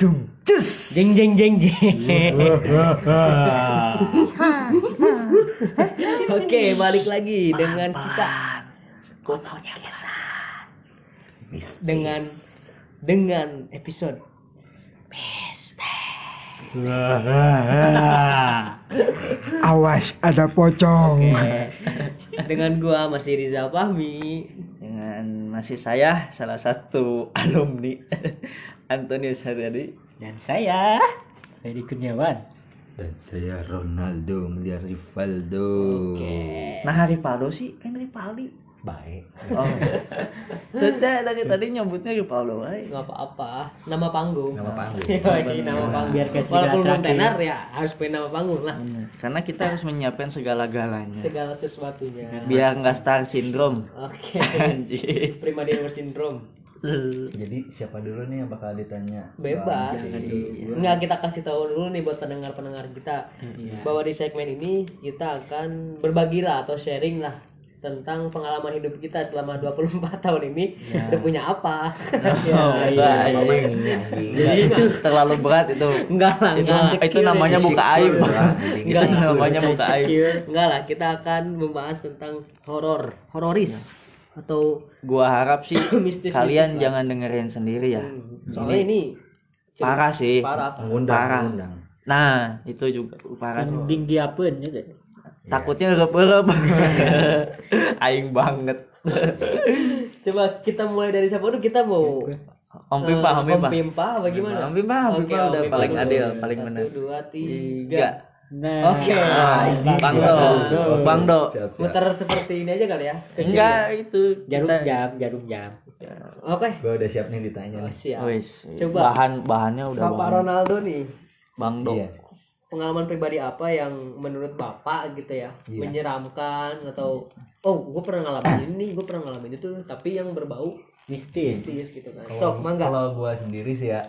dung. Cus. Jeng jeng jeng jeng. Oke, balik lagi dengan kita. Pokoknya kesan dengan dengan episode awas ada pocong. Oke. dengan gua masih Riza Fahmi. dengan masih saya salah satu alumni Antonius Haryadi dan saya Ferry Kurniawan. dan saya Ronaldo melihat Rivaldo. Oke. nah Rivaldo sih kan Rivaldi. Baik. Oh. Tete dari tadi nyebutnya Rivaldo ay. nggak apa-apa. Nama panggung. Nama panggung. Yoi, nama panggung. Biar kayak walaupun segala belum tenar ya harus punya nama panggung lah. Bener. karena kita harus menyiapkan segala-galanya segala sesuatunya. Biar nggak star syndrome. Oke. Anjir. prima deliver syndrome jadi siapa dulu nih yang bakal ditanya? Bebas. Nggak kita kasih tahu dulu nih buat pendengar pendengar kita bahwa di segmen ini kita akan berbagi lah atau sharing lah tentang pengalaman hidup kita selama 24 tahun ini. Udah punya apa? Oh, enggak, iya. anjing. Jadi itu terlalu berat itu. enggak lah Itu enggak itu namanya buka aib. Enggak namanya buka aib. enggak lah kita akan membahas tentang horor. Hororis atau Gua harap sih mistis kalian jangan dengerin sendiri ya. soalnya ini Parah sih. parah mengundang Parah. mengundang Nah, itu juga parah sih. Mending diapain juga. Takutnya rep-rep. Aing banget. coba kita mulai dari siapa dulu kita mau Om Pimpa, Eh, Om Pimpa. Om Pimpa bagaimana? Om Pimpa, Om Pimpa Om udah Pimpa paling dulu. adil, paling Satu, benar. dua, tiga. Nah, Oke. Ah, Bang Do. Bang Do. siap siap Muter seperti ini aja kali ya? Enggak itu. jarum kita- jam, jarum jam. Oke. gue udah siap nih ditanya Oh, siap. Wis, Coba. bahan bahannya udah Bapak banget. Ronaldo nih, Bang Do. iya pengalaman pribadi apa yang menurut Bapak gitu ya, Iya. menyeramkan atau oh, gue pernah ngalamin ini, gue pernah ngalamin itu, tapi yang berbau Mistis. mistis gitu kan. Kalau- Sok, mangga. kalau gue sendiri sih ya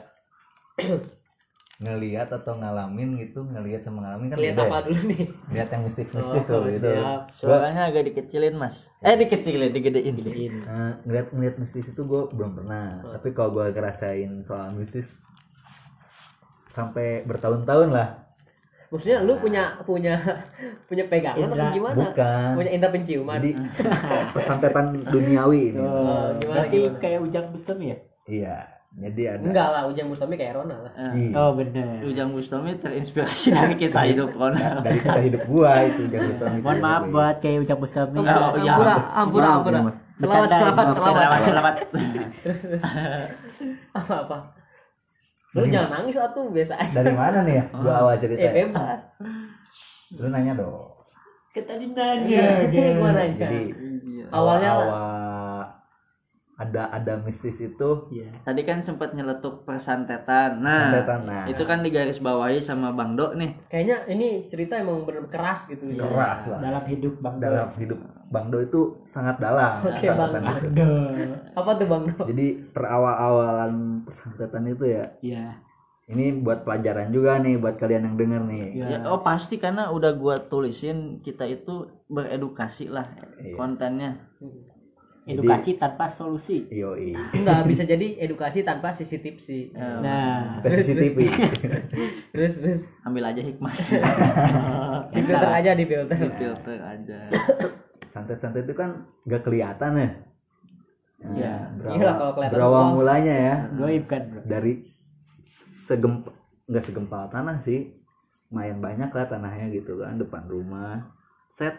ngelihat atau ngalamin gitu ngelihat sama ngalamin kan Lihat apa ya. dulu nih? lihat yang mistis-mistis Oh, tuh gitu siap. Suaranya agak dikecilin, Mas. Eh, dikecilin, digedein. Nah, ngeliat ngeliat mistis itu gue belum pernah tapi kalau gue ngerasain soal mistis sampai bertahun-tahun lah Maksudnya lu punya punya punya pegangan atau Indra. gimana? bukan Punya indra penciuman. jadi pesantetan duniawi ini Oh, gimana, berarti gimana? kayak ujang Bustami ya? iya jadi ada Enggak lah, Ujang Bustami kayak Rona lah. Iya. Oh, bener. Ujang Bustami terinspirasi dari kisah hidup Ronald. dari kisah hidup gua itu jangan Bustami Mohon maaf buat kayak ujang Bustami. Oh, iya. Ampura, ampura, ampura. Selamat, selamat, selamat. Selamat, selamat. Apa apa? Lu jangan nangis atuh biasa aja. dari mana nih ya gua awal cerita Eh ya? bebas. lu nanya dong Kita Iya, nanya. gua nanya. jadi Awalnya lah. awal ada ada mistis itu Iya. Tadi kan sempat nyeletuk persantetan. Nah, Santetan, nah. itu kan digaris bawahi sama Bang Do nih. Kayaknya ini cerita emang bener keras gitu ya. keras lah Dalam hidup Bang dalam hidup Bang Do itu sangat dalam Oke, Bang. itu. Do. Apa tuh Bang Do? jadi perawal-awalan persantetan itu ya Iya. ini buat pelajaran juga nih buat kalian yang denger nih Iya. Ya, oh pasti karena udah gua tulisin kita itu beredukasi lah Iya. kontennya. Edukasi tanpa solusi. yoi Enggak bisa jadi edukasi tanpa sisi tipsi. Nah, Tes CCTV Terus terus Ambil aja hikmah. di filter aja di filter. Filter aja. santet-santet itu kan gak kelihatan ya Nah, Iya. berawal, Iyalah kalau kelihatan berawal mulanya ya goib kan, Bro. dari segempa nggak segempal tanah sih lumayan banyak lah tanahnya gitu kan depan rumah set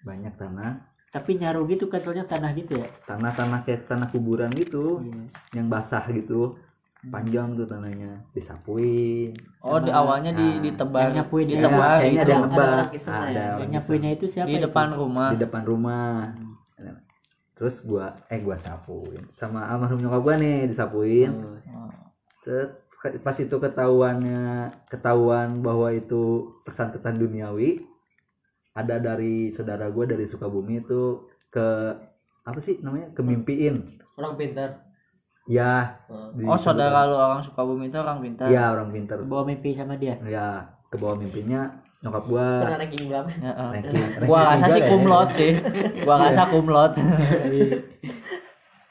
banyak tanah Tapi nyaru gitu kan soalnya tanah gitu ya. tanah-tanah kayak tanah kuburan gitu Iya. yang basah gitu panjang tuh tanahnya disapuin Oh, di awalnya di Nah, ditebang. yang nyapuin ya. ditebang. Ya, kayaknya ada yang Ada nebak ada ya. Yang nyapuinnya itu siapa? di itu? depan rumah. di depan rumah terus gua eh gua sapuin sama almarhum nyokap gua nih disapuin Set, pas itu ketahuannya ketahuan bahwa itu persantetan duniawi ada dari saudara gua dari Sukabumi itu ke apa sih namanya kemimpiin Orang pintar. ya Oh. di- Oh, saudara lu orang Sukabumi itu orang pintar. ya orang pinter Bawa mimpi sama dia. ya ke bawah mimpinya nyokap gua Pernah ranking berapa? Ya, ranking, ranking Gua rasa sih kumlot sih. Gua rasa kumlot.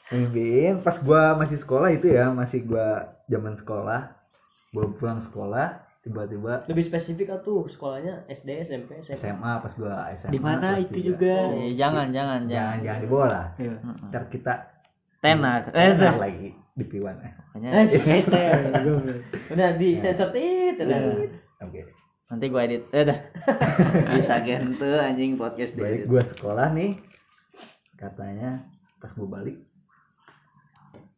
mimpiin pas gua masih sekolah itu ya masih gua zaman sekolah gua pulang sekolah tiba-tiba lebih spesifik atuh sekolahnya? SD SMP SMA SMA pas gua SMA Di mana itu tiga. juga? Eh, jangan jangan jangan jangan. jangan dibawa lah. Iya. ntar kita tenar. eh enak lagi di piwan. Eh. Eh, Better. udah di sensor tit udah oke. Nanti gua edit. Eh dah bisa gente anjing podcast balik gua sekolah nih katanya pas gua balik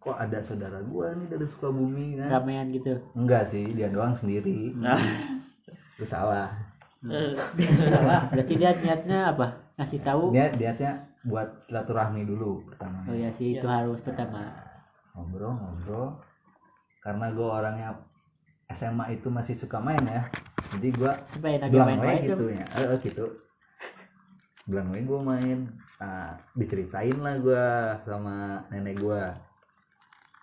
kok ada saudara gua nih dari Sukabumi kan? Ramean gitu. enggak sih dia doang sendiri. Nah. Itu salah. Salah. Berarti dia niatnya apa? Ngasih tahu. dia niatnya buat silaturahmi dulu pertama. Oh ya sih itu harus pertama. ngobrol ngobrol. Karena gue orangnya SMA itu masih suka main ya. Jadi gue bilang main main main gitu ya eh, eh, gitu. Bilang main gue main. Nah, diceritain lah gue sama nenek gue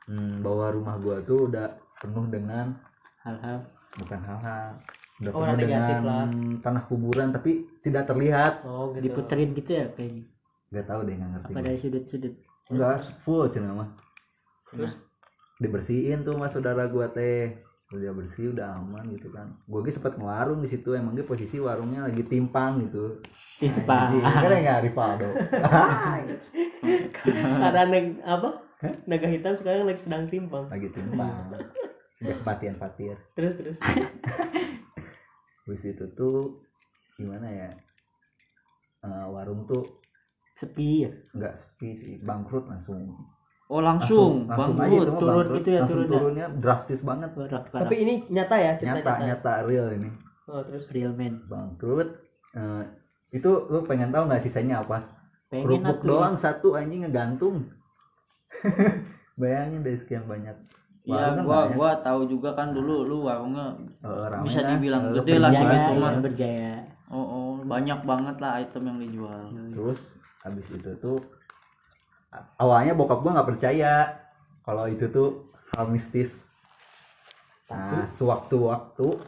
hmm, bahwa rumah gue tuh udah penuh dengan hal-hal. bukan hal-hal udah Oh, penuh dengan lah. tanah kuburan tapi tidak terlihat. Oh gitu. Diputerin gitu ya kayaknya. nggak tahu deh nggak ngerti Apa gua. dari sudut-sudut. enggak full cina mah terus dibersihin tuh mas saudara gua teh. Udah bersih udah aman gitu kan. Gua ge sempet ngewarung di situ emang ge posisi warungnya lagi timpang gitu. Timpa. Anjing, kan nggak Rivaldo. Karena neg naga hitam sekarang lagi sedang timpang. Lagi timpang. Sejak kematian Fatir. Terus terus. Terus itu tuh gimana ya Eh, warung tuh Sepi ya. nggak sepi sih bangkrut langsung. Oh langsung? Langsung aja bangkrut itu mah turun bangkrut. gitu ya, langsung turun ya. turunnya drastis banget. Berat tapi parah. ini nyata ya cerita nyata nyata. real ini. Oh terus? Real man. bangkrut Eh, itu lu pengen tahu nggak sisanya apa? Pengen kerupuk doang satu anjing ngegantung bayangin dari sekian banyak Iya, kan gua banyak. gua tahu juga kan dulu lu warungnya rame bisa kan? dibilang gede lah segitu mah. ya, berjaya. oh, oh banyak banget lah item yang dijual terus habis itu tuh awalnya bokap gua nggak percaya kalau itu tuh hal mistis nah sewaktu-waktu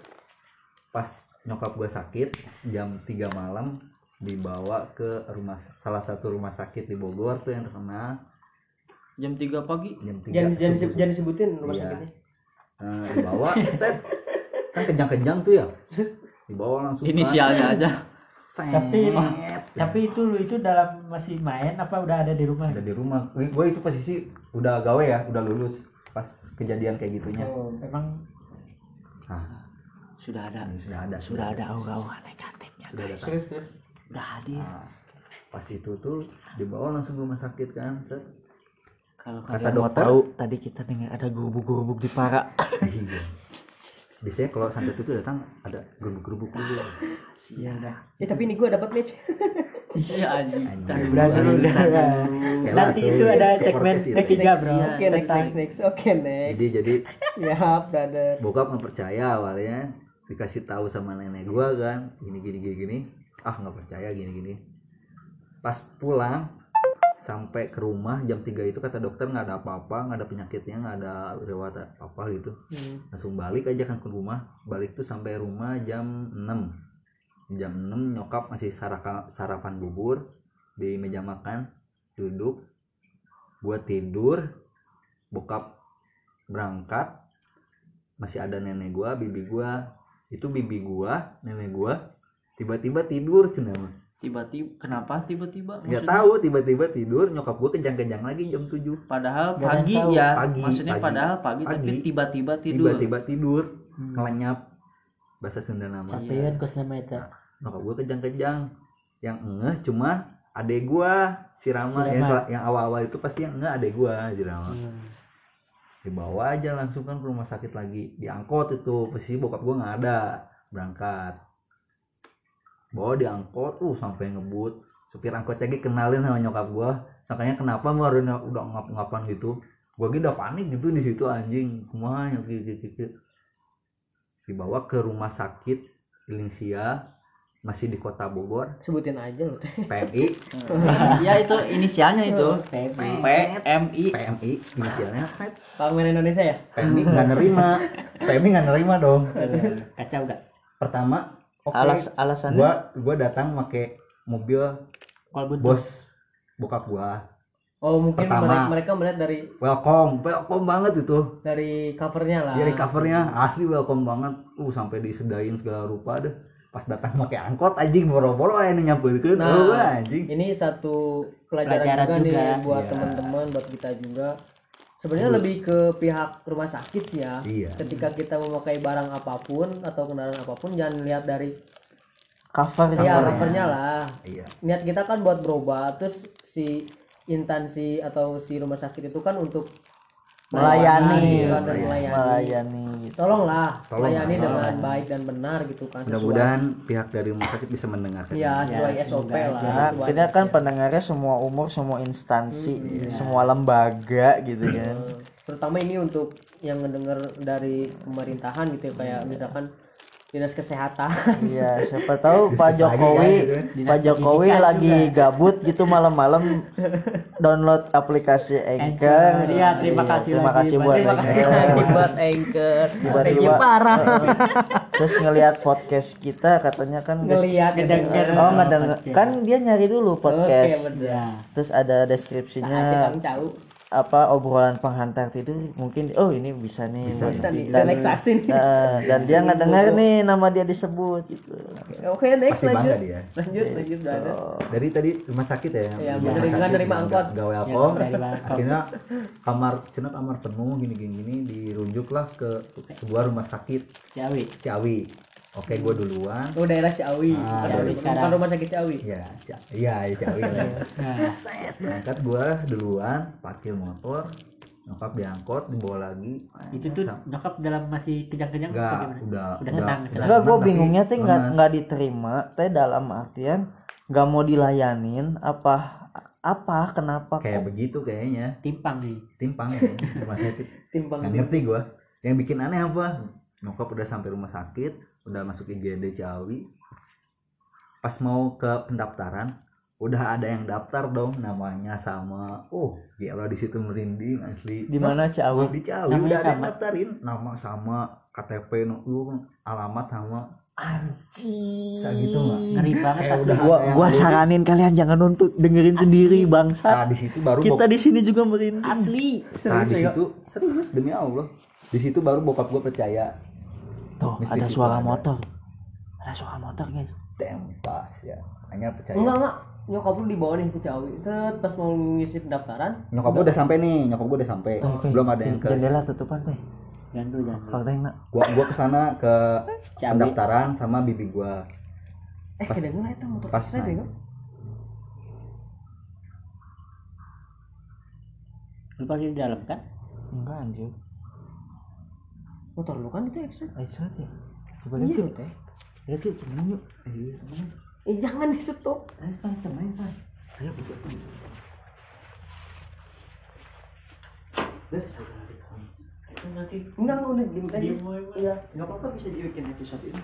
pas nyokap gua sakit jam 3 malam dibawa ke rumah salah satu rumah sakit di Bogor tuh yang terkenal jam 3 pagi. Jam 3 jangan jangan, subuh. jangan disebutin rumah Iya. sakitnya. Nah, dibawa set. Kan kejang-kejang tuh ya. Dibawa langsung kan. inisialnya aja. Set, Tapi- gitu. Tapi itu lu itu dalam masih main apa udah ada di rumah? udah di rumah. Gue itu posisi udah gawe ya udah lulus pas kejadian kayak gitunya. Oh, emang nah sudah ada. Ini sudah ada. Sudah ada aura-aura negatifnya sudah ada. terus terus. Udah hadir. Nah, pas itu tuh dibawa langsung ke rumah sakit kan set kalau Kata dokter- tahu tadi kita dengar ada gurubuk-gurubuk di para. Iya. biasanya kalau santet itu datang ada gerubuk-gerubuk dulu. Ya udah. ya tapi ini gue dapat match iya anjing. Anjing. Berani lu Nanti itu ada segmen ketiga, Bro. Iya, oke next next. Oke next. Jadi jadi ya brother. bokap nggak percaya awalnya. Dikasih tahu sama nenek gua kan. Gini gini gini gini. Ah nggak percaya gini gini. Pas pulang sampai ke rumah jam 3 itu kata dokter nggak ada apa-apa nggak ada penyakitnya nggak ada riwayat apa gitu Hmm. langsung balik aja kan ke rumah balik tuh sampai rumah jam 6 jam 6 nyokap masih saraka- sarapan bubur di meja makan duduk buat tidur bokap berangkat masih ada nenek gua bibi gua itu bibi gua nenek gua tiba-tiba tidur cina mah. Tiba-tiba kenapa tiba-tiba? Nggak Maksudnya, tahu tiba-tiba tidur nyokap gua kejang-kejang lagi jam 7 padahal yang pagi tahu. ya. Pagi, maksudnya pagi. padahal pagi, tapi Pagi. tiba-tiba tidur. Tiba-tiba tidur Hmm. ngelenyap. Bahasa Sunda nama. Sampean kos nama eta. nyokap gue kejang-kejang yang ngeh cuma adek gua si Rama, Si yang, yang awal-awal itu pasti yang ngeh adek gua si Rama. Hmm. dibawa aja langsung kan ke rumah sakit lagi. Diangkot itu posisi bokap gua nggak ada. Berangkat bawa diangkot uh sampai ngebut. Supir angkotnya lagi kenalin sama nyokap gua. Sangkanya kenapa mau udah udah ngap-ngapan gitu. Gua gitu udah panik gitu di situ anjing kumaha ya, dibawa ke rumah sakit Ilingsia masih di kota Bogor. Sebutin aja loh PMI ya itu inisialnya itu. PMI PMI inisialnya. Set Parlemen Indonesia ya? PMI nggak nerima. PMI nggak nerima dong. Kacau gak? pertama oke. Alas alasannya? Gua gua datang pakai mobil bos bokap gua. Oh mungkin Pertama. mereka, mereka melihat dari welcome welcome banget itu. dari covernya lah. Dari covernya. Asli welcome banget. Uh sampai disedain segala rupa deh. Pas datang pakai angkot anjing boro-boro aja nyamperin. Nah. oh anjing. ini satu pelajaran, Pelajaran juga, nih juga. buat Iya. teman-teman buat kita juga sebenarnya lebih ke pihak rumah sakit sih ya Iya. ketika kita memakai barang apa pun atau kendaraan apa pun jangan lihat dari cover ya cover. covernya lah iya niat kita kan buat berobat terus si instansi atau si rumah sakit itu kan untuk melayani melayani, melayani. melayani gitu. tolonglah Tolong melayani dengan baik dan benar gitu kan mudah-mudahan pihak dari rumah sakit bisa mendengarkan ya sesuai SOP lah Nah, sesuai- akhirnya kan pendengarnya semua umur, semua instansi, semua lembaga gitu kan. Terutama ini untuk yang ngedenger dari pemerintahan gitu ya, kayak misalkan dinas kesehatan Iya, siapa tahu Pak Jokowi, kan, gitu kan. Pak Jokowi lagi gabut gitu malam-malam download aplikasi Anchor. Iya, terima kasih Terima kasih buat terima kasih lagi buat anchor Tiba-tiba- parah Terus ngelihat podcast kita katanya kan ngelihat Ngedenger. Oh, ngedenger. Kan dia nyari dulu oke podcast. Ya. Terus ada deskripsinya kami tahu apa obrolan penghantar tidur mungkin oh ini bisa nih buat- bisa nih dan, relaksasi nih. Nah, dan dia nggak dengar nih nama dia disebut gitu. Oke next Pasti lanjut. dia. lanjut lanjut ada. Dari tadi rumah sakit ya Iya, rumah sakit dengan nerima angkot. gawe apa. Ya, dari angkot. akhirnya kamar cina kamar penuh gini gini gini dirunjuklah ke sebuah rumah sakit. Ciawi. Ciawi oke gue duluan. Oh daerah Ciawi. Ah, Ciawi. Sekarang. rumah sakit Ciawi? Ya iya ya Ciawi. Lah. Nah, berangkat gue duluan parkir motor nyokap diangkot dibawa lagi. Itu tuh nyokap dalam masih kejang-kejang enggak apa gimana? udah Udah tenang. Enggak, gue bingungnya teh nggak nggak diterima teh dalam artian nggak mau dilayanin apa apa kenapa kayak kok? begitu kayaknya. Timpang nih. timpang ya rumah sakit. Timbang nggak ngerti gue yang bikin aneh apa? Nyokap udah sampai rumah sakit udah masuk IGD Ciawi. Pas mau ke pendaftaran udah ada yang daftar dong namanya sama oh gila di situ merinding asli. Di mana? Ciawi? di Ciawi Namanya udah ada yang daftarin. Nama sama KTP no, alamat sama. Anjing. Bisa gitu nggak? Ngeri banget Kayak asli. udah gua gua saranin kalian jangan nuntut dengerin sendiri bangsa nah di situ baru kita di sini juga merinding. Asli. nah di situ serius demi Allah. Di situ baru bokap gue percaya tuh Mistis ada suara ada. motor ada suara motor guys tempas ya hanya percaya enggak enggak nyokap lu dibawa nih ke Ciawi Set, pas mau ngisi pendaftaran nyokap gue udah sampai nih nyokap gue udah sampai Oke. belum ada yang ke jendela tutupan teh Jangan dulu, jangan dulu. fakta yang nak gua gua ke sana ke Ciawi. pendaftaran sama bibi gua eh Pas- kedengeran itu motor pas naik. Lu pakai di dalam kan? enggak anjir motor lu kan itu exit ayo sana teh coba iya. teh. Lihat yuk. Temen yuk. Eh jangan di stop ayo pak temen pak. Ayo buka tuh. nanti enggak enggak udah diem aja iya. Nggak apa-apa bisa dibikin episode ini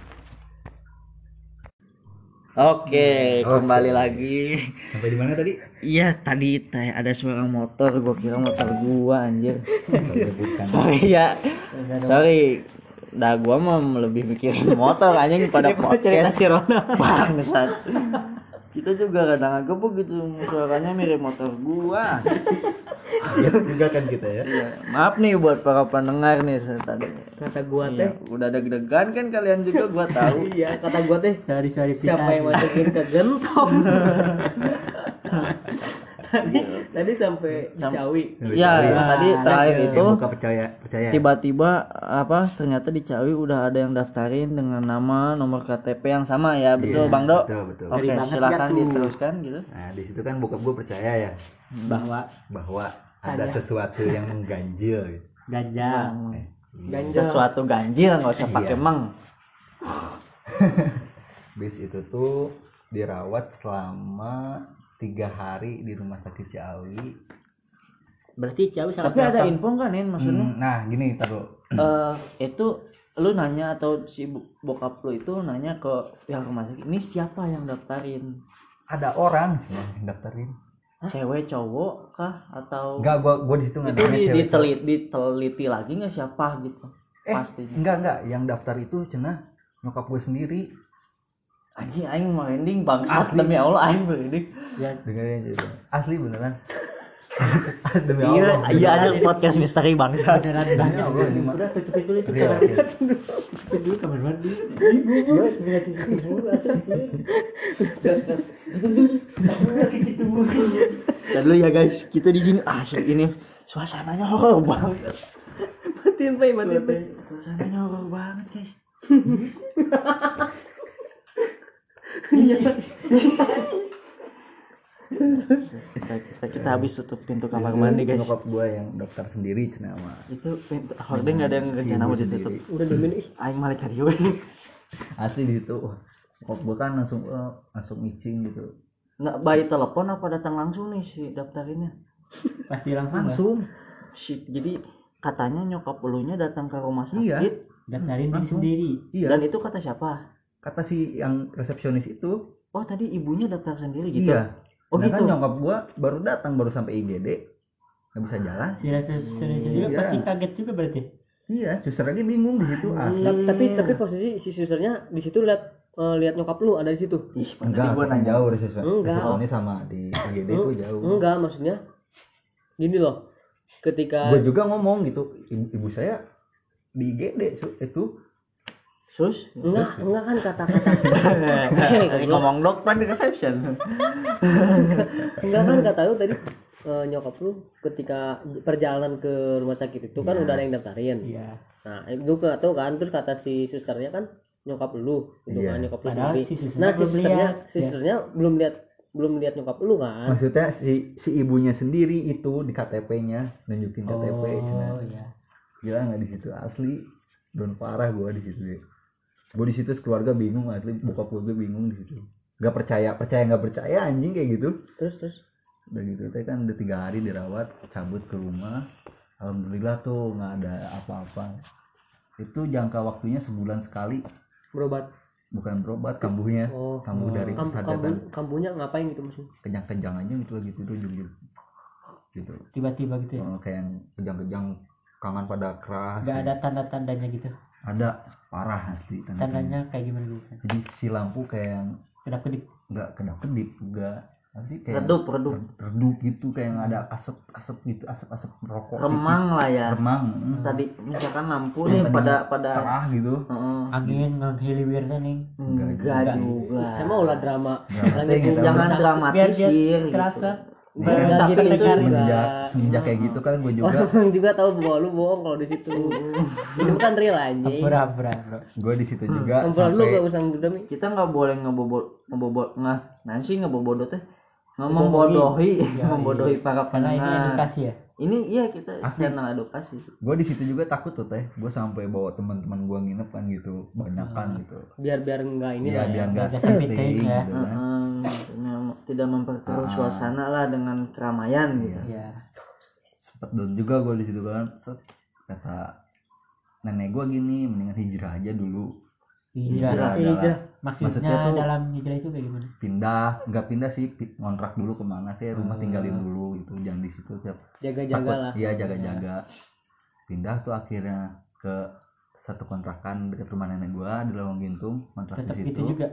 Oke, kembali lagi. sampai di mana tadi Iya, tadi teh ada suara motor, gua kira motor gua anjir. Sorry ya. Sorry. Dah gua mah lebih mikirin motor anjing pada cerita podcast. si Rona. Bangsat. Kita juga kadang agak gitu suaranya mirip motor gua. Lihat juga kan kita ya Iya, maaf nih buat para pendengar nih saya tadi. kata gua Iya, teh udah deg-degan kan kalian juga gua tahu. iya kata gua teh sorry siapa yang masukin ke gentong tadi tadi sampai di Ciawi Ya, tadi terakhir Yang itu buka percaya percaya. tiba-tiba apa ternyata di Ciawi udah ada yang daftarin dengan nama nomor KTP yang sama ya. Betul Iya, Bang Do betul betul. Oke banget silakan ya tuh. diteruskan gitu. Nah di situ kan bokap gue percaya ya. Bahwa bahwa ada sesuatu yang mengganjil. Gitu. ganja Eh, ganjel sesuatu ganjil nggak usah pakai Iya. meng bis itu tuh dirawat selama tiga hari di rumah sakit Ciawi. Berarti Ciawi sangat tapi ada gampang. info kan Nin maksudnya? Hmm, nah gini taruh. Eh itu lu nanya atau si bokap lu itu nanya ke pihak rumah sakit ini siapa yang daftarin? Ada orang cuma yang daftarin. Cewek cowok kah? Atau enggak gua gua di situ nggak itu nanya di, cewek diteliti, diteliti lagi nggak siapa gitu? Eh pasti. enggak enggak yang daftar itu cenah nyokap gue sendiri anjing aing merinding bangsat Asli. demi Allah aing merinding. Dengerin cerita asli beneran. Demi Iya, Allah. iya ada podcast misteri bangsa. beneran mah udah dulu itu Real, kamar real. tutupin dulu kamar mandi. Ibu gue tinggal tutupin dulu asal sih terus terus Dan dulu ya guys, kita di sini. Asli ini. Suasananya horor banget. matiin pe matiin pe Suasananya horor banget guys. kita, kita, kita habis tutup pintu kamar mandi guys. nyokap gua yang daftar sendiri cenah mah Itu pintu horden nggak ada yang rencana mau ditutup. udah diemin ih Aing malah tadi we. asli di situ nyokap gua kan langsung eh, langsung micing gitu Nggak bayi telepon apa datang langsung nih si daftarinnya? pasti langsung lah. langsung Si, jadi katanya nyokap elunya datang ke rumah sakit Iya. daftarin diri Langsung. sendiri iya dan itu kata siapa? Kata si yang resepsionis itu Oh tadi ibunya daftar sendiri gitu. iya Oh sedangkan gitu. nyokap gua baru datang baru sampai IGD nggak bisa jalan si resepsionis juga Iya. pasti kaget juga berarti iya suster lagi bingung di situ asli Ta- tapi tapi posisi si susternya di situ lihat eh, lihat nyokap lu ada di situ Ih, enggak gua gua nanya. jauh resepsionis Enggak. resepsionis sama di IGD itu jauh enggak maksudnya gini loh ketika gue juga ngomong gitu ibu, ibu saya di IGD itu Sus, enggak enggak kan kata-kata. Tadi ngomong dokter di reception. enggak kan kata lu tadi eh, nyokap lu ketika perjalanan ke rumah sakit itu kan udah ada yang daftarin. Iya. Nah itu ke tahu kan terus kata si susternya kan nyokap lu gitu Iya. kan nyokap lu sendiri. si nah si susternya si susternya belum lihat belum lihat nyokap lu kan. Maksudnya si si ibunya sendiri itu di KTP-nya nunjukin KTP oh iya. Gila nggak di situ? Asli don parah gua di situ ya gua di situ sekeluarga bingung asli gua gue bingung di situ. Nggak percaya percaya nggak percaya anjing kayak gitu. Terus terus. Udah gitu teh kan udah tiga hari dirawat cabut ke rumah. Alhamdulillah tuh nggak ada apa-apa. Itu jangka waktunya sebulan sekali. Berobat. Bukan berobat kambuhnya. Oh. Kambuh dari kambu, kambu, kesadaran kambunya ngapain gitu maksudnya? Kejang-kejang aja gitu lagi tidur jujur gitu. Tiba-tiba gitu ya? Oh, kayak yang kejang-kejang kangen pada keras nggak ada tanda-tandanya gitu ada parah asli tanda tandanya kayak gimana gitu jadi si lampu kayak yang kedap kedip nggak kedap kedip enggak apa sih kayak Redup, redup. redup gitu kayak yang ada asap asap gitu asap asap rokok Remang lah ya. remang mm. Tadi misalkan lampu Yang nih pada pada cerah gitu Heeh. angin menghiliwirnya nih enggak juga. saya mau ulah drama Jangan dramatisir biar gitu. terasa Iya, Enggak Tapi gitu juga. semenjak semenjak kayak gitu kan gue juga Orang juga tahu bahwa lu bohong kalau di situ. Ini bukan real anjing. pura-pura bro gue di situ juga Ngobrol lu sampai gak usah demi. Kita nggak boleh ngebobol ngebobol nggak nanti ngebobodo teh membodohi membodohi para karena ini pendengar. edukasi ya Ini iya kita Asli. channel edukasi. gue di situ juga takut tuh teh gue sampai bawa teman-teman gue nginep kan gitu banyak kan gitu Biar biar enggak ini Iya lah ya. biar nggak Biar seperti seperti ya. gitu kan Heeh, maksudnya tidak memperkeruh Ah. suasana lah dengan keramaian gitu. Iya. ya sempet down juga gue di situ kan set kata nenek gue gini mendingan hijrah aja dulu hijrah adalah Hijrah. maksudnya Maksudnya tuh- dalam hijrah itu kayak gimana pindah nggak pindah sih ngontrak dulu ke mana kayak rumah Hmm. tinggalin dulu gitu jangan di situ tiap Jaga-jaga takut lah. iya jaga-jaga pindah tuh akhirnya ke satu kontrakan dekat rumah nenek gua di Lawang Gintung kontrak tetap di gitu situ juga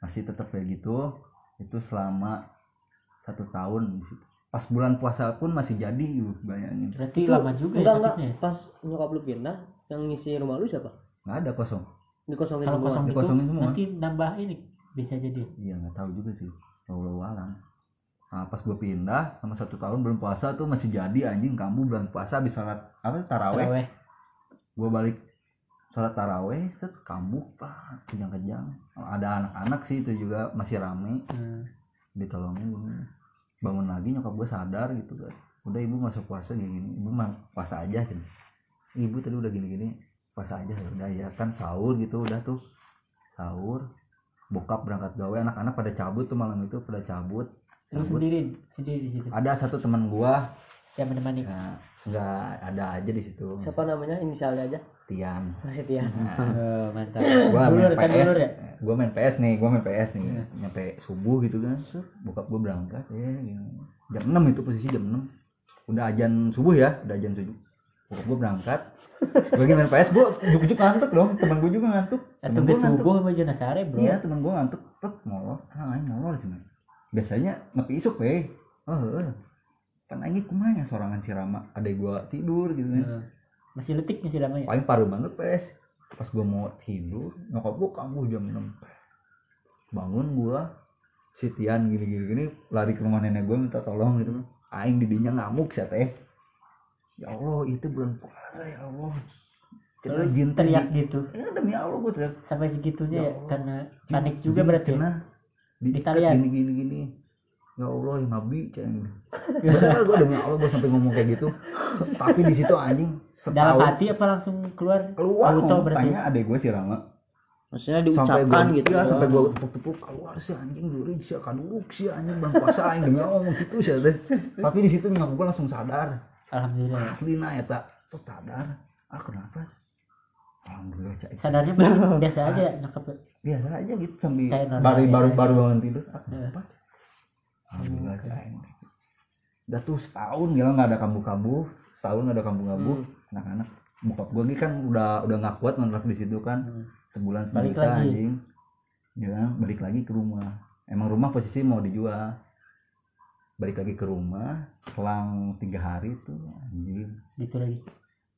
masih tetap kayak gitu itu selama satu tahun di situ pas bulan puasa pun masih jadi gitu bayangin berarti Itu lama juga ya enggak enggak. ya? Pas nyokap lu pindah, yang ngisi rumah lu siapa? nggak ada kosong Dikosongin kalau semua. kosong itu Dikosongin semua. nanti nambah ini bisa jadi iya nggak tahu juga sih Allah alam nah, pas gue pindah sama satu tahun belum puasa tuh masih jadi anjing kamu bulan puasa habis sholat apa taraweh gue balik sholat taraweh set kamu pak kejang-kejang ada anak-anak sih itu juga masih rame Hmm. ditolongin gini. bangun lagi nyokap gue sadar gitu kan udah ibu masuk puasa gini, gini. ibu mah puasa aja cen. ibu tadi udah gini-gini puasa aja ya udah ya kan sahur gitu udah tuh sahur bokap berangkat gawe anak-anak pada cabut tuh malam itu pada cabut terus sendiri sendiri di situ ada satu teman gua setiap menemani ya, nggak ada aja di situ Siapa namanya? Inisialnya aja. Tian. Masih Tian. Oh, mantap. Gua dulur main kan PS dulur ya? Gua main PS nih gua main PS nih. Nyampe subuh gitu kan. Set, bokap gua berangkat ya gini. jam 6 itu posisi jam 6 udah ajan subuh ya udah ajan subuh. Bokap gua berangkat. Gua main PS gua ujuk-ujuk ngantuk dong. Teman gua juga ngantuk. Atau temen gua ngantuk. subuh sama jenazah bro. Iya teman gua ngantuk. Tet molor. Ah aing molor cuma biasanya ngopi isuk weh oh heeh. kan anjing kumanya sorangan si Rama. Adek gua tidur gitu kan. Nah, masih letik masih lama ya? Paling paru banget pes. Pas gua mau tidur nyokap gua kamu jam 6 bangun gua si Tian gini gini gini lari ke rumah nenek gua minta tolong gitu aing didinya ngamuk sih teh ya Allah itu bulan puasa ya Allah. Lalu jin teriak di- gitu? Ya demi Allah gua teriak. Sampai segitunya Ya ya, karena panik juga berarti ya? cenah di Ditalian. gini gini gini ya Allah ya Nabi ceng. Bener gua demi Allah gua sampai ngomong kayak gitu. Tapi di situ anjing dalam setahun hati apa langsung keluar? Keluar auto berarti? tanya adek gua si Rama. Maksudnya sampai diucapkan gua, gitu ya, doang. sampai gua tepuk-tepuk keluar sih anjing dulu sih kaduluk sih anjing bang puasa aing demi Allah ngomong gitu sih teh tapi di situ nyokap gua langsung sadar. Alhamdulillah. Asli nah ya tak. Terus sadar ah kenapa? Alhamdulillah cak. Sadarnya biasa aja nyokap biasa aja gitu sambil baru baru baru bangun tidur ah, Iya. kenapa alhamdulillah cak udah tuh setahun gila nggak ada kambuh-kambuh. Setahun nggak ada kambuh-kambuh. Anak-anak bokap gue nih kan udah udah nggak kuat ngontrak di situ kan. Hmm. sebulan sejuta anjing. Ya balik lagi ke rumah. Emang rumah posisi mau dijual. Balik lagi ke rumah selang tiga hari tuh anjing. Gitu lagi.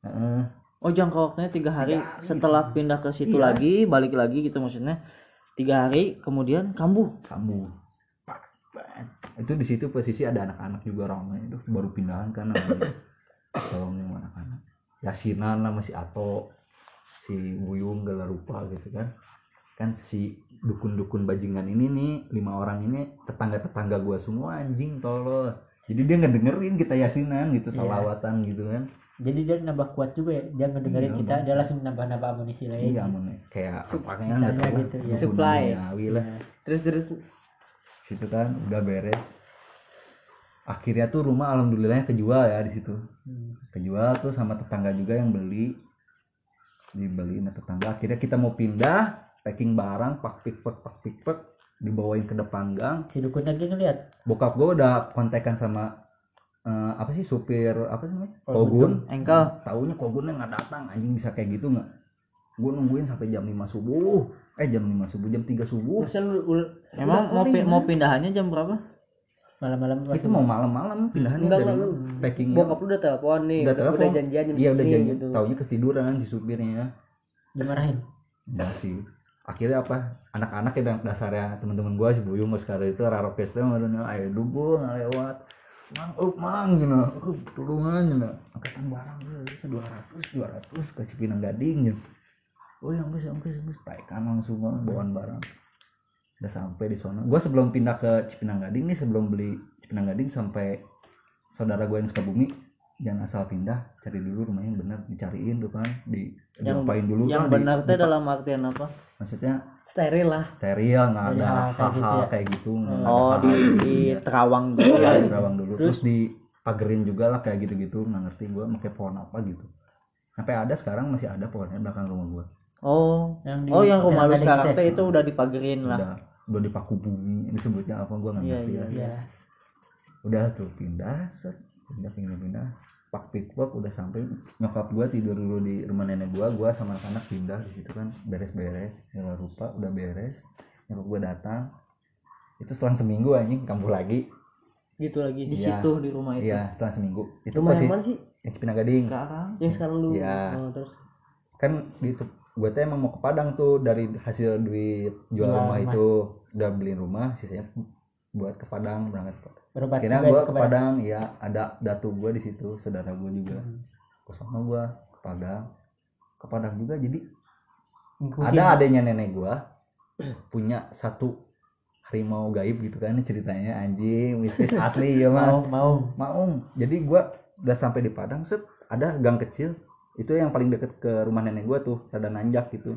Heeh. oh jangka waktunya tiga hari. Tiga hari. setelah pindah ke situ Iya. lagi balik lagi gitu maksudnya. Tiga hari kemudian kambuh. Pak. Itu di situ posisi ada anak-anak juga ramai itu baru pindahan kan tolongnya sama anak-anak Yasinan sama si Ato si Buyung gala rupa gitu kan kan si dukun-dukun bajingan ini nih lima orang ini tetangga-tetangga gua semua anjing tolol jadi dia ngedengerin kita yasinan gitu Iya. salawatan gitu kan jadi dia nambah kuat juga ya dia ngedengerin Iya, kita Bang. dia langsung nambah nambah amunisi lain iya mun kayak misalnya lah gitu, ya. Supply. Iya. terus terus situ kan udah beres. Akhirnya tuh rumah alhamdulillahnya kejual ya di situ. Hmm. kejual tuh sama tetangga juga yang beli. Dibeli sama tetangga. Akhirnya kita mau pindah packing barang pak pik pak pak pik pak dibawain ke depan gang si dukun lagi ngeliat? Bokap gue udah kontekan sama eh, apa sih supir apa sih namanya? Oh, kogun. engkel. Taunya kogunnya nggak datang. Anjing bisa kayak gitu nggak? Gue nungguin sampai jam 5 subuh eh jam 5 subuh jam 3 subuh. Emang mau mau pindahannya jam berapa? Malam-malam itu mau malam-malam pindahannya enggak dari enggak. lu packing bokap lu udah telepon nih Udah telepon. udah janjian jam iya udah segini janji gitu. taunya ketiduran si supirnya. Dimarahin? Enggak sih. Akhirnya apa? Anak-anak yang dasarnya teman-teman gua si Buyung sekarang itu rarokes teh ngadunya ayo dulu lewat mang up mang gitu. Up tulungan gitu. Angkatan barang itu dua ratus dua ratus ke Cipinang Gading gitu oh yang geus yang geus yang geus taikan langsung mah bawaan barang. Udah sampai di sana. Gua sebelum pindah ke Cipinang Gading nih sebelum beli Cipinang Gading sampai saudara gue yang Sukabumi jangan asal pindah. Cari dulu rumahnya yang bener dicariin tuh kan di Yang- diapain dulu yang kan, di- benar teh di- dalam artian apa? Maksudnya steril lah. Steril nggak ada Iya, kayak gitu hal-hal ya. kayak gitu nggak ada oh di, hal-hal. di terawang dulu Iya, ya. Di Rawang dulu. Terus, di pagerin juga lah kayak gitu-gitu nggak ngerti gua pakai pohon apa gitu. Sampai ada sekarang masih ada pohonnya belakang rumah gua oh. Yang di oh yang rumah lu sekarang teh itu udah dipagerin lah. Udah udah dipaku bumi disebutnya apa gua nggak Iya, ngerti iya, ya. ya udah tuh pindah set. Pindah pindah pindah. Pak pikpok udah sampai nyokap gua tidur dulu di rumah nenek gua gua sama anak-anak pindah di situ kan beres-beres nyala rupa udah beres. Nyokap gua datang. Itu selang seminggu anjing kambuh lagi. Gitu lagi di Iya. situ di rumah itu. Iya selang seminggu. Itu rumah pasti yang mana sih? Yang Cipinang Gading. Sekarang? Yang sekarang lu? Iya. oh, terus? Kan gitu gue tuh emang mau ke Padang tuh dari hasil duit jual rumah rumah. itu. Udah beliin rumah sisanya buat ke Padang berangkat ke akhirnya gue ke kepada- Padang ya ada datu gue di situ saudara gue juga. Hmm. ke sana gue ke Padang. Ke Padang juga jadi Ngikutin. ada adanya nenek gue punya satu harimau gaib gitu kan ceritanya anjing mistis asli ya mah mau mau jadi gua udah sampai di Padang set ada gang kecil itu yang paling deket ke rumah nenek gua tuh rada nanjak gitu.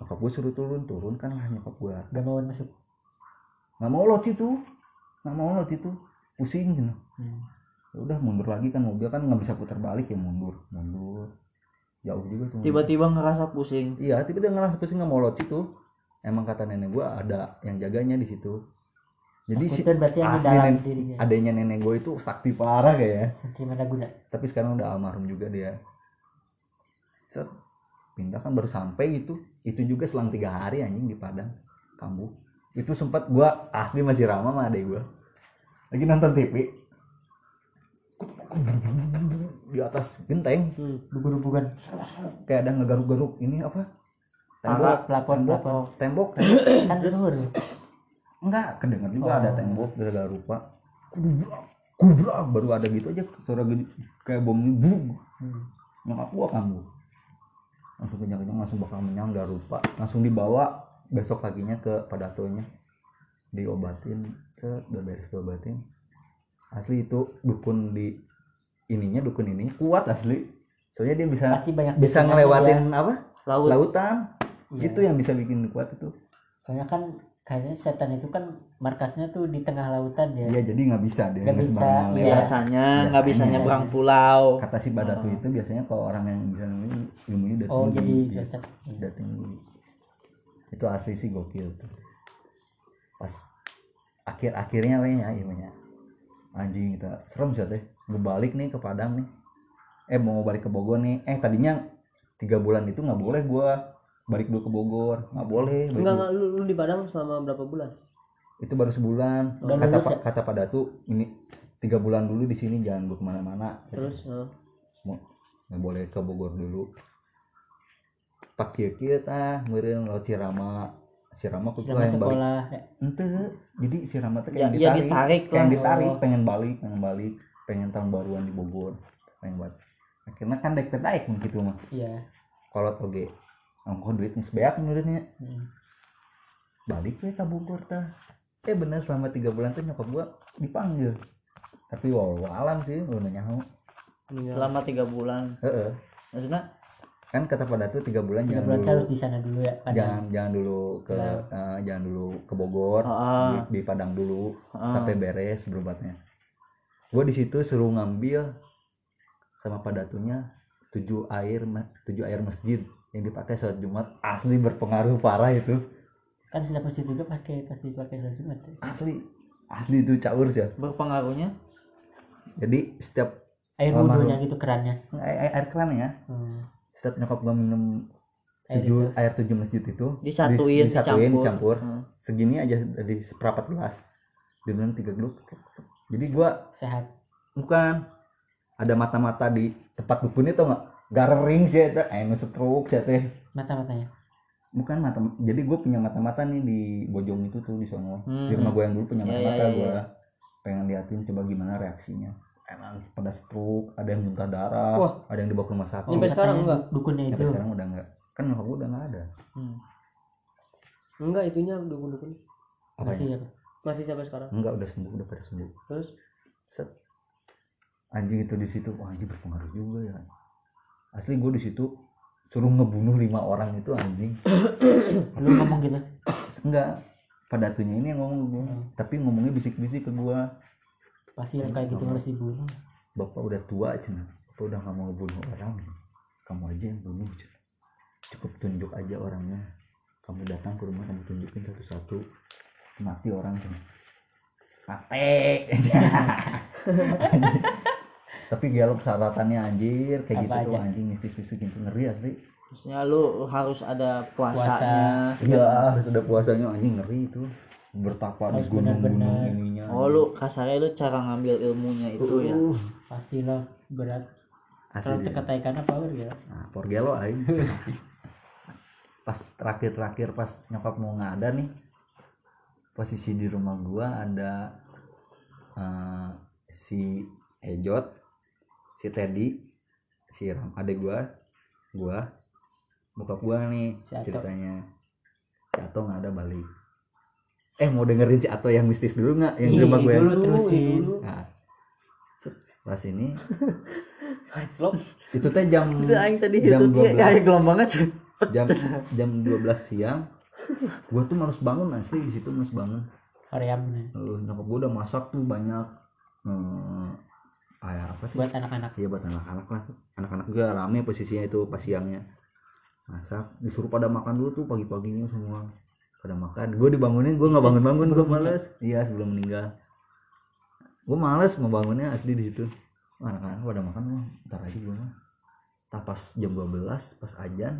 Nyokap gue suruh turun turun kan lah nyokap gua. Gak mau masuk? Nggak mau lot situ nggak mau lot situ pusing gitu. Hmm. Ya udah mundur lagi kan mobil kan nggak bisa putar balik ya mundur. Mundur. Jauh juga tuh. Tiba-tiba ngerasa pusing. Iya tiba dia ngerasa pusing nggak mau lot situ emang kata nenek gua ada yang jaganya di situ jadi si berarti yang asli dalam dirinya adanya nenek gue itu sakti parah kayak gimana guna tapi sekarang udah almarhum juga dia set pindah kan baru sampai gitu itu juga selang tiga hari anjing di Padang kambuh itu sempat gua asli masih ramah sama adek gua lagi nonton TV di atas genteng. Bukan-bukan. kayak ada ngegaruk-garuk ini apa Tembok, pelapor, tembok pelapor. tembok tembok. Kan. Enggak kedengar juga ada tembok gara rupa. Kubrak kubrak baru ada gitu aja suara gede kayak bom ini bum nyokap gua kamu langsung kenyang-kenyang langsung bakal menyang udah rupa. Langsung dibawa besok paginya ke padatonya. Diobatin set udah beres diobatin. Asli itu dukun di ininya dukun ini kuat asli. Soalnya dia bisa Pasti banyak bisa ngelewatin apa? laut. Lautan. Iya. itu yang bisa bikin kuat itu. Soalnya kan kayaknya setan itu kan markasnya tuh di tengah lautan ya. Iya jadi nggak bisa dia Nggak bisa, iya. lewat. biasanya nggak bisa Biasanya. nyebrang pulau Kata si Badatu itu biasanya kalau orang yang bisa ini ilmunya udah Oh tinggi, jadi iya, cocok. udah tinggi. Itu asli sih gokil tuh. Pas akhir-akhirnya lah ya ilmunya anjing kita serem sih teh ngebalik nih ke Padang nih eh mau balik ke Bogor nih eh tadinya tiga bulan itu nggak boleh gua balik dulu ke Bogor. Nggak boleh balik Enggak enggak lu, lu di Padang selama berapa bulan? itu baru sebulan. Udah kata lulus ya? kata Pak Datu ini tiga bulan dulu di sini jangan gue ke mana-mana. Terus eh, mau nggak boleh ke Bogor dulu. Pak kieu kieu tah meureun lo Cirama. Cirama kudu yang balik. ya. ente jadi Cirama ya, kayak ya ditarik. ditarik kayak ditarik Oh. pengen balik pengen balik. Pengen tahun baruan di Bogor pengen balik. Akhirnya kan dek daek gitu mah Iya. kolot oge ongkos duitnya sebeak menurutnya Hmm. balik ke Bogor tah eh bener selama tiga bulan tuh nyokap gua dipanggil tapi walau alam sih lu nyaho meninggal. selama tiga bulan Heeh. maksudnya kan kata pada tuh tiga bulan Tiga jangan bulan dulu harus di sana dulu ya. Padahal. jangan jangan dulu ke Iya. eh, jangan dulu ke Bogor Ah. di, di Padang dulu Ah. sampai beres berobatnya gue di situ suruh ngambil sama padatunya tujuh air tujuh air masjid yang dipakai saat Jumat asli berpengaruh parah itu Kan setiap masjid juga pakai pasti pakai sholat Jumat. ya. asli asli itu caur sih ya. berpengaruhnya jadi setiap Air Oh, wudhu malu. yang itu kerannya. air, air keran ya Hmm. setiap nyokap gue minum Air tujuh air tujuh masjid itu Disatuin, dis- disatuin dicampur. dicampur Hmm. segini aja dari seperempat gelas diminum tiga gluk jadi gua Sehat. bukan ada mata-mata di tempat dukun itu nggak garing sih itu anu stroke sih teh Mata-matanya. bukan mata jadi gue punya mata-mata nih di Bojong itu tuh di sono Hmm. di rumah gue yang dulu punya mata-mata iya, iya, gue iya. pengen liatin coba gimana reaksinya emang pada stroke ada yang muntah darah Wah. ada yang dibawa ke rumah sakit Sampai sekarang enggak? Dukunnya itu. Sampai sekarang udah enggak kan nyokap gue udah nggak ada Hmm. Enggak itunya dukun-dukun. apa Masih ya apa? Masih sampai sekarang. enggak udah sembuh udah pada sembuh Terus set anjing itu di situ wah anjing berpengaruh juga ya asli gue di situ suruh ngebunuh lima orang itu anjing Lu ngomong gitu. enggak pada atunya ini yang ngomong gua. Hmm. tapi ngomongnya bisik-bisik ke gua Pasti yang kayak gitu harus dibunuh. bapak udah tua cina bapak udah nggak mau ngebunuh orang kamu aja yang bunuh Cina. cukup tunjuk aja orangnya kamu datang ke rumah kamu tunjukin satu-satu mati orang cina mati. tapi gelok persyaratannya anjir kayak Apa gitu tuh aja? anjing mistis-mistis gitu ngeri asli maksudnya lu harus ada puasanya iya harus ada puasanya anjing ngeri itu bertapa di Harus gunung-gunung benar-benar. ininya oh lu kasarnya lu cara ngambil ilmunya itu ya Uh, Pastilah berat. asli Kalau tekannya power ya. Nah, porgelo aing. pas terakhir-terakhir pas nyokap mau ngada nih. Posisi di rumah gua ada eh, si Ejot, si Teddy, si Ram adek gua, gua, bokap gua nih Si Ato. ceritanya. Si Ato nggak ada balik. Eh mau dengerin si Ato yang mistis dulu nggak? Yang di rumah gue? dulu terusin. Nah, pas ini itu teh jam itu aing tadi jam 12. kayak gelombang banget jam jam 12 siang gua tuh males bangun asli di situ males bangun Korea bener. Lalu nyokap gua udah masak tuh banyak eh kayak apa sih? Buat anak-anak. iya buat anak-anak lah. Anak-anak juga rame posisinya itu pas siangnya. Masak. Disuruh pada makan dulu tuh pagi-paginya semua. Pada makan. Gue dibangunin gue nggak bangun-bangun. Gue males. Iya sebelum meninggal. Gue males mau bangunnya asli di situ. Anak-anak pada makan oh, ntar aja gue mah. Tak pas jam 12 pas ajan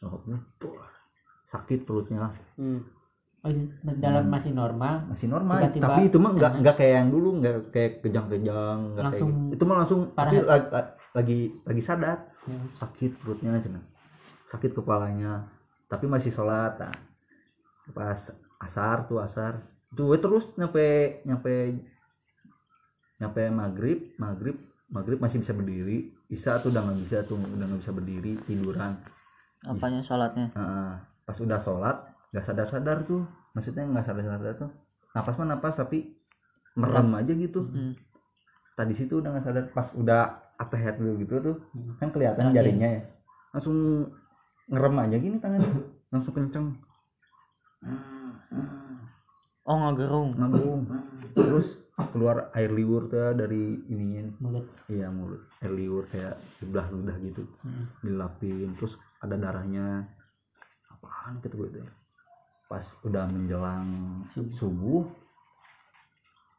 nyokap gue "Puh, sakit perutnya. Hmm. Dalam masih normal masih normal Tiba-tiba tapi itu mah nggak nggak kayak yang dulu nggak kayak kejang-kejang nggak kayak gitu. itu mah langsung parah. tapi lagi, lagi lagi sadar Hmm. sakit perutnya cina sakit kepalanya tapi masih sholat nah. pas asar tuh asar we terus nyampe nyampe nyampe maghrib maghrib maghrib masih bisa berdiri isa tuh udah nggak bisa tuh udah nggak bisa berdiri tiduran apanya sholatnya Heeh. pas udah sholat nggak sadar sadar tuh. Maksudnya nggak sadar sadar tuh. Napas mah napas tapi merem aja gitu. Hmm. tadi situ udah nggak sadar. Pas udah atahiyat dulu gitu tuh Hmm. kan kelihatan Oke. jarinya ya. Langsung ngerem aja gini tangannya. Langsung kenceng. Oh ngagerung. Nanggung terus keluar air liur tuh dari ininya. Mulut. Iya mulut. Air liur kayak ludah ludah gitu. Hmm. dilapin. Terus ada darahnya. Apaan gitu gue tuh pas udah menjelang Subuh. subuh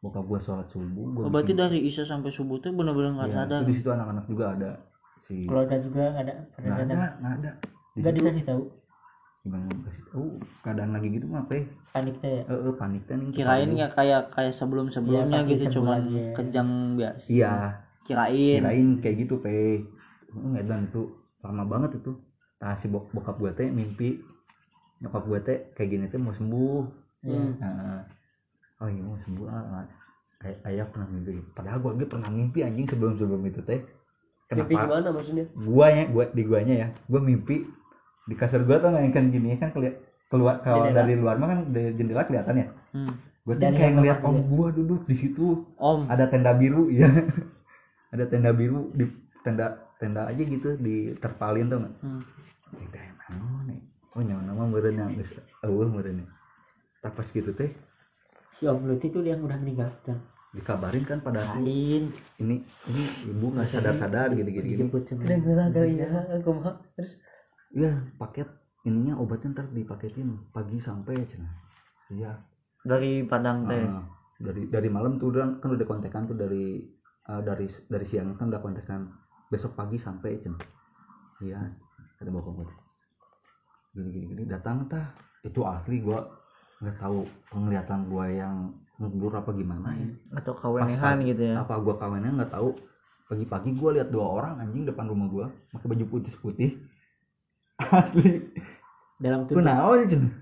bokap gue sholat subuh gue oh, berarti dari isya sampai subuh tuh bener-bener nggak ya, sadar? itu di situ anak-anak juga ada si keluarga juga nggak ada nggak ada nggak ada. Di nggak situ dikasih tahu? Gimana kasih tahu? Keadaan lagi gitu mah ya panik teh ya? Eh panik kan kirain nggak kayak kayak sebelum sebelumnya Iya, pasti gitu lagi ya. kejang biasa. Iya. Kirain. Kirain kayak gitu pe. Nggak dan itu. Lama banget itu. Nah si bok bokap gue teh mimpi nyokap gue teh kayak gini teh mau sembuh. Iya. Nah, oh iya mau sembuh ah, ah. Ay- ayah pernah mimpi. Padahal gue pernah mimpi anjing sebelum sebelum itu teh. Mimpi kenapa gimana maksudnya? Gua ya gua di guanya ya gua mimpi di kasur gua tuh nggak kan gini kan keli- keluar kalau Jendela. dari luar mah kan dari jendela kelihatan ya? Hmm. gua tuh kayak yang ngeliat om dia. gua duduk di situ. Om. Ada tenda biru ya ada tenda biru di tenda tenda aja gitu di terpalin tuh nggak? Hmm. Tenda yang mana nih oh nyawa nama meren yang geus eueuh meren tak pas gitu teh. Si om Luti itu yang udah meninggal dan dikabarin kan pada lain ini ini ibu nggak sadar sadar gini gini. gini sama Kedengeran kali ya aku mah terus? Iya, paket ininya obatnya ntar dipaketin pagi sampai cina. Iya. dari padang teh. Ah, dari dari malam tuh udah kan udah kontekan tuh dari ah, dari dari siang kan udah kontekan. Besok pagi sampai cina. Iya, kata bapak gue. Gini gini gini datang tah itu asli gua nggak tahu penglihatan gua yang ngeblur apa gimana ya. atau Pas kawenehan gitu ya Apa gua kawannya nggak tahu. Pagi-pagi gua lihat dua orang anjing depan rumah gua pakai baju putih putih. Asli. dalam tubuh naon cenah?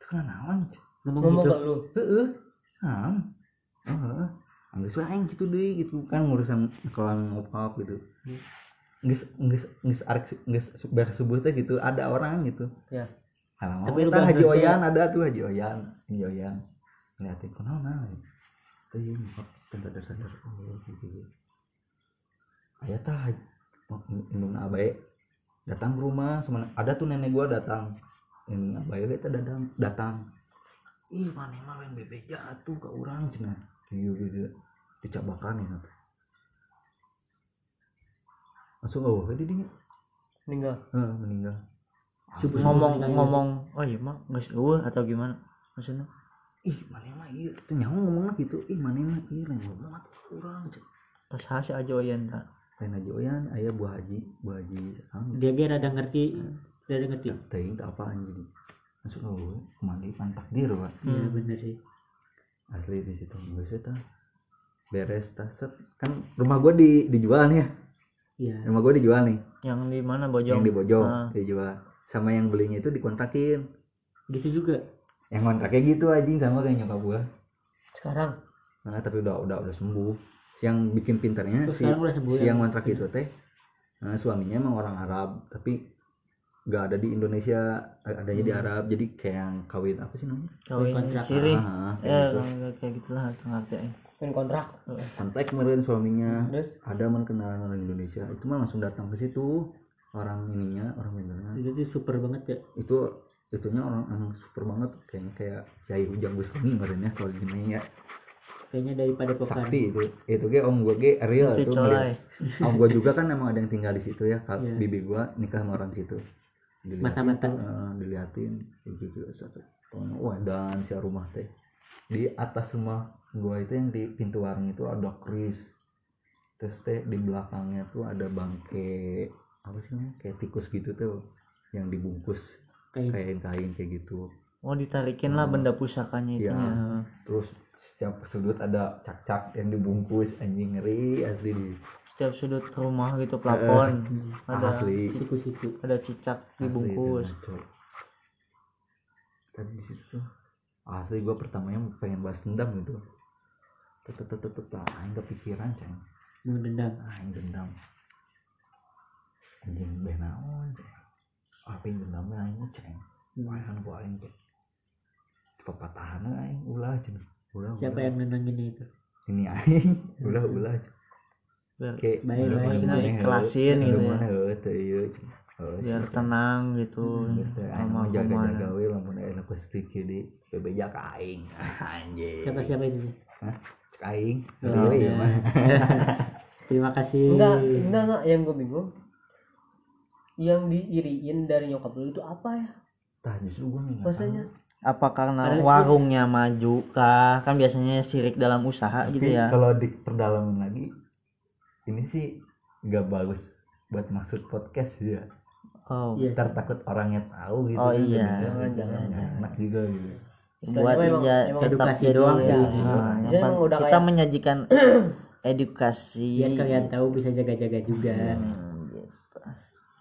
Ku naon? cenah? ngomong ngomong gitu ke lu Heeh. Naon? Heeh. Wae aing kitu deui gitu kan ngurusan kelan ngopap gitu. Geus geus geus arek geus beres subuh teh gitu ada orang gitu. Ya. Alamak, Tapi Tapi Haji gak- Oyan ada tuh Haji Oyan, Haji Oyan. Ngeliatin kunaon naon. Teh ieu nyokap sadar sadar oh gitu. Aya tah indung abae datang ke rumah sama ada tuh nenek gua datang ini we teh datang datang ih mana mah lain bebek jatuh ke orang cenah iya gitu dicabakan ya langsung oh di dinya meninggal. Heeh, meninggal. Subuh- ngomong Subuh- ngomong oh iya mah nggak sih atau gimana? Maksudnya? Ih mana mah iya tuh nyawa ngomongnya gitu. Ih mana mah iya lain ngomong atuh ke urang cenah pas hasil aja oyan tak lain Haji Oyan aya Bu Haji Bu Haji sekarang. Dia dia rada ngerti rada ngerti. Teuing teh apaan jadi? Masuk oh ke mana pan takdir pak. Iya Hmm. bener sih. Asli di situ. Geus eta beres tas set. Kan rumah gua di dijual nih ya iya. Rumah gua dijual nih. Yang di mana? Bojong. Yang di Bojong Ah. dijual. Sama yang belinya itu dikontrakin. Gitu juga? Yang kontraknya gitu anjing sama kayak nyokap gua. Sekarang? Nah tapi udah udah udah sembuh. Si yang bikin pinternya terus si, udah sembuh si ya? yang kontrak itu teh nah, suaminya emang orang Arab tapi nggak ada di Indonesia adanya di Arab. Jadi kayak yang kawin apa sih namanya? Kawin kontrak. siri. Ah, kayak ya gitu. kayak kayak gitulah ngerti eh. pengen kontrak. Kontak kemarin suaminya. Terus? Ada man kenalan orang Indonesia. Itu mah langsung datang ke situ. Orang ininya orang Indonesia itu tuh super banget ya. Itu itunya orang emang super banget. Kayaknya kayak Kiai Ujang Bustami kemarin ya kalau gini ya. Kayaknya daripada pekan sakti itu. Itu ge om gue ge real Colai. ngeliat. om gue juga kan emang ada yang tinggal di situ ya Iya. bibi gue nikah sama orang situ diliatin Mata-mata. tuh, eh, diliatin gitu satu wah dan si rumah teh. Di atas rumah gue itu yang di pintu warung itu ada kris terus teh di belakangnya tuh ada bangke apa sih namanya? Kayak tikus gitu tuh yang dibungkus. Kayak kain-kain kayak gitu. Oh ditarikin lah benda pusakanya itu Iya. ya. Terus setiap sudut ada cak-cak yang dibungkus anjing ngeri asli di setiap sudut rumah gitu plafon ada asli. Siku-siku. Ada cicak dibungkus. Asli itu, ngaco. tadi di situ asli gue pertamanya pengen balas dendam gitu. Tetep tetep tetep lah aing kepikiran ceng. Mau dendam aing dendam. Anjing beh naon ceng. Apa yang dendamnya aing ceng. Wayan ku aing ceng. Pepatahan aing ulah ceng ulah siapa ulah. yang nenangin itu ini aing ulah ulah kayak Baik, baik. udah gitu ya. ceng. Heuh, biar sih, tenang gitu sama jaga-jaga ke mana. we lamun aya ku sedikit di bebeja ka aing. Anjing. siapa siapa itu Hah? Aing. Oh, iya. ya mah. terima kasih enggak enggak enggak yang gue bingung yang diiriin dari nyokap lu itu apa ya Tah justru gua nih. maksudnya apa karena Ada sih. warungnya maju kah kan biasanya sirik dalam usaha Tapi gitu ya kalau di perdalaman lagi ini sih nggak bagus buat maksud podcast ya. oh Iya. Ntar takut orangnya tahu gitu. Oh, kan, iya. kedengeran, Jangan, nggak enak juga gitu. Buat emang- ya emang edukasi jadi doang sih. ah, yang emang udah kita kayak- menyajikan edukasi biar kalian tahu bisa jaga-jaga juga Hmm, gitu.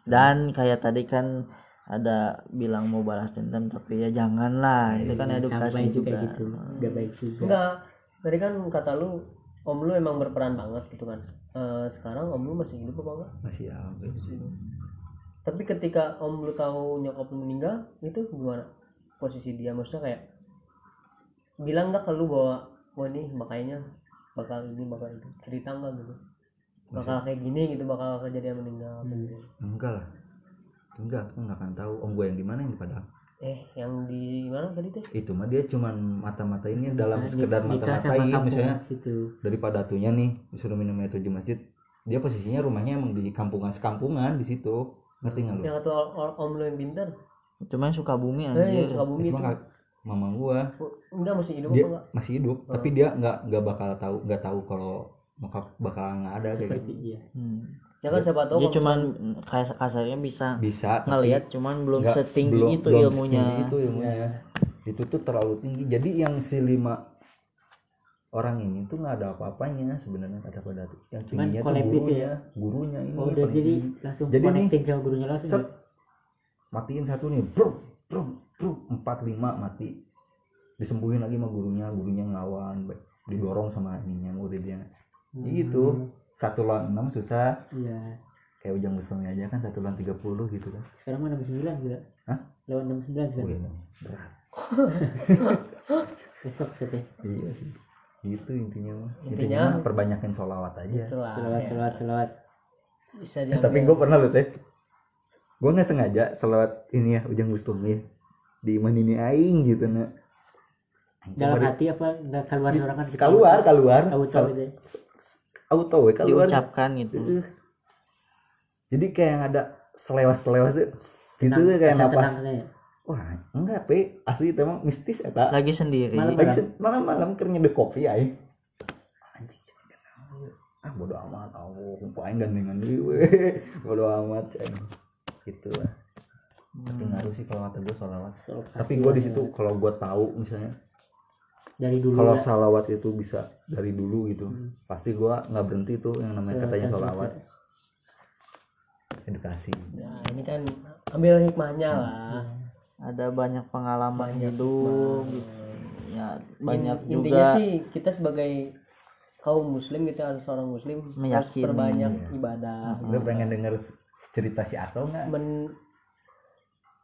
dan kayak tadi kan ada bilang mau balas dendam tapi ya janganlah. Itu kan edukasi sampai juga. juga gitu. Gak baik juga. Enggak tadi kan kata lu om lu emang berperan banget gitu kan. Eh, sekarang om lu masih hidup apa enggak Masih ya. Masih hidup. tapi ketika om lu tahu nyokap lu meninggal itu gimana? Posisi dia maksudnya kayak bilang nggak ke lu bahwa wah ini makanya bakal ini bakal itu cerita nggak gitu? Bakal kayak gini gitu bakal kejadian meninggal Hmm. gitu. Enggak lah. Enggak, aku nggak akan tahu. Om gue yang di mana? Yang di Padang. eh yang di mana tadi teh? Itu mah dia cuman mata-matainnya dalam Nah, sekedar nikah sama mata-matain misalnya. situ daripada atunya nih disuruh minum air tujuh masjid dia posisinya rumahnya emang di kampungan sekampungan di situ. Ngerti nggak lu? Yang atau om lu yang pintar? Cuman suka bumi eh anjir. suka bumi itu itu mama gua. Enggak masih hidup dia apa enggak? masih hidup tapi dia nggak nggak bakal tahu nggak tahu kalau bakal nggak ada kayak seperti gitu. iya Hmm. Ya kan siapa tahu dia cuman kayak kasarnya bisa bisa ngelihat cuman belum nggak- setinggi belum- itu belum ilmunya. setinggi itu ilmunya. Itu tuh terlalu tinggi. Jadi yang si lima orang ini tuh nggak ada apa-apanya sebenarnya kata pada tuh yang Cuman tingginya tuh gitu gurunya. ya? gurunya ini oh udah jadi langsung Jadi nih, sama gurunya langsung set, ya? matiin satu nih bro bro bro empat lima mati. Disembuhin lagi sama gurunya gurunya ngelawan didorong sama ininya muridnya. Hmm. Ya gitu satu lawan enam susah. Iya. Kayak ujang muslimnya aja kan satu lawan tiga puluh gitu kan. Sekarang mah 69 gila Hah? lawan 69 sekarang. Wih, berat. Besok seteh iya sih. Gitu intinya mah. Intinya- intinya mah perbanyakin sholawat aja. Itulah. Selawat ya. selawat selawat bisa Eh, diambil. tapi gue pernah loh teh. Gue nggak sengaja selawat ini ya ujang muslim ya di iman ini aing gitu nah dalam hati apa nggak keluar orang kan keluar keluar itu auto we keluar. Diucapkan gitu. Uh. jadi kayak yang ada selewas selewas gitu tuh kayak napas. ya. wah enggak pe. Asli itu emang mistis eta lagi sendiri. Lagi malam-malam keur nyedek kopi aing anjing ah bodo amat. Aku kumpul aing gandengan deui we. Bodo amat ceng gitu lah. Tapi ngaruh sih kalau kata gue tapi gue di situ kalau gue tahu misalnya dari dulu kalau ya. salawat itu bisa dari dulu gitu pasti gue nggak berhenti tuh yang namanya katanya Terus, salawat. Edukasi. Nah ini kan ambil hikmahnya lah. Ada banyak pengalaman hidup. gitu. ya banyak In- intinya juga sih kita sebagai kaum muslim kita harus seorang muslim harus Meyakini. perbanyak ibadah. Lu pengen denger cerita si Ato nggak? Men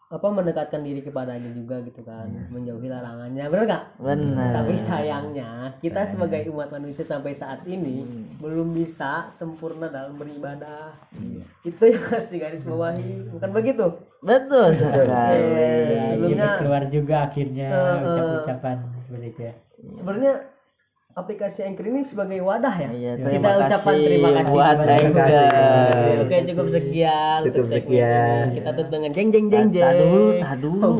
apa mendekatkan diri kepadanya juga gitu kan. Menjauhi larangannya bener gak benar tapi sayangnya kita sebagai umat manusia sampai saat ini belum bisa sempurna dalam beribadah. Itu yang harus digarisbawahi bukan begitu? Betul sekali Ya, sebelumnya iya, keluar juga akhirnya eh. ucap-ucapan seperti itu ya. Sebenarnya aplikasi Anchor ini sebagai wadah ya. Iya, Kita terima ucapkan kasih terima kasih. buat Anchor. Oke cukup sekian. Cukup untuk segmen sekian. Kita tutup dengan jeng jeng jeng jeng. Tak dulu, tak dulu.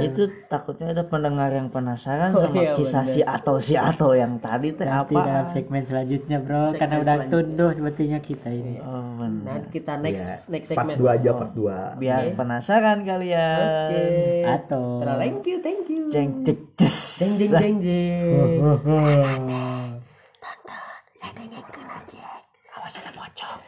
Itu takutnya ada pendengar yang penasaran sama iya, kisah si atau si atau yang tadi teh Nanti apa? dalam segmen selanjutnya bro karena udah tunduh sepertinya kita ini Oh, benar. Nanti kita next next part segmen. 2 aja part 2 Biar penasaran kalian. Oke. atau Thank you, thank you. Jeng cek ces. Jeng jeng jeng jeng. Awas ada pocong.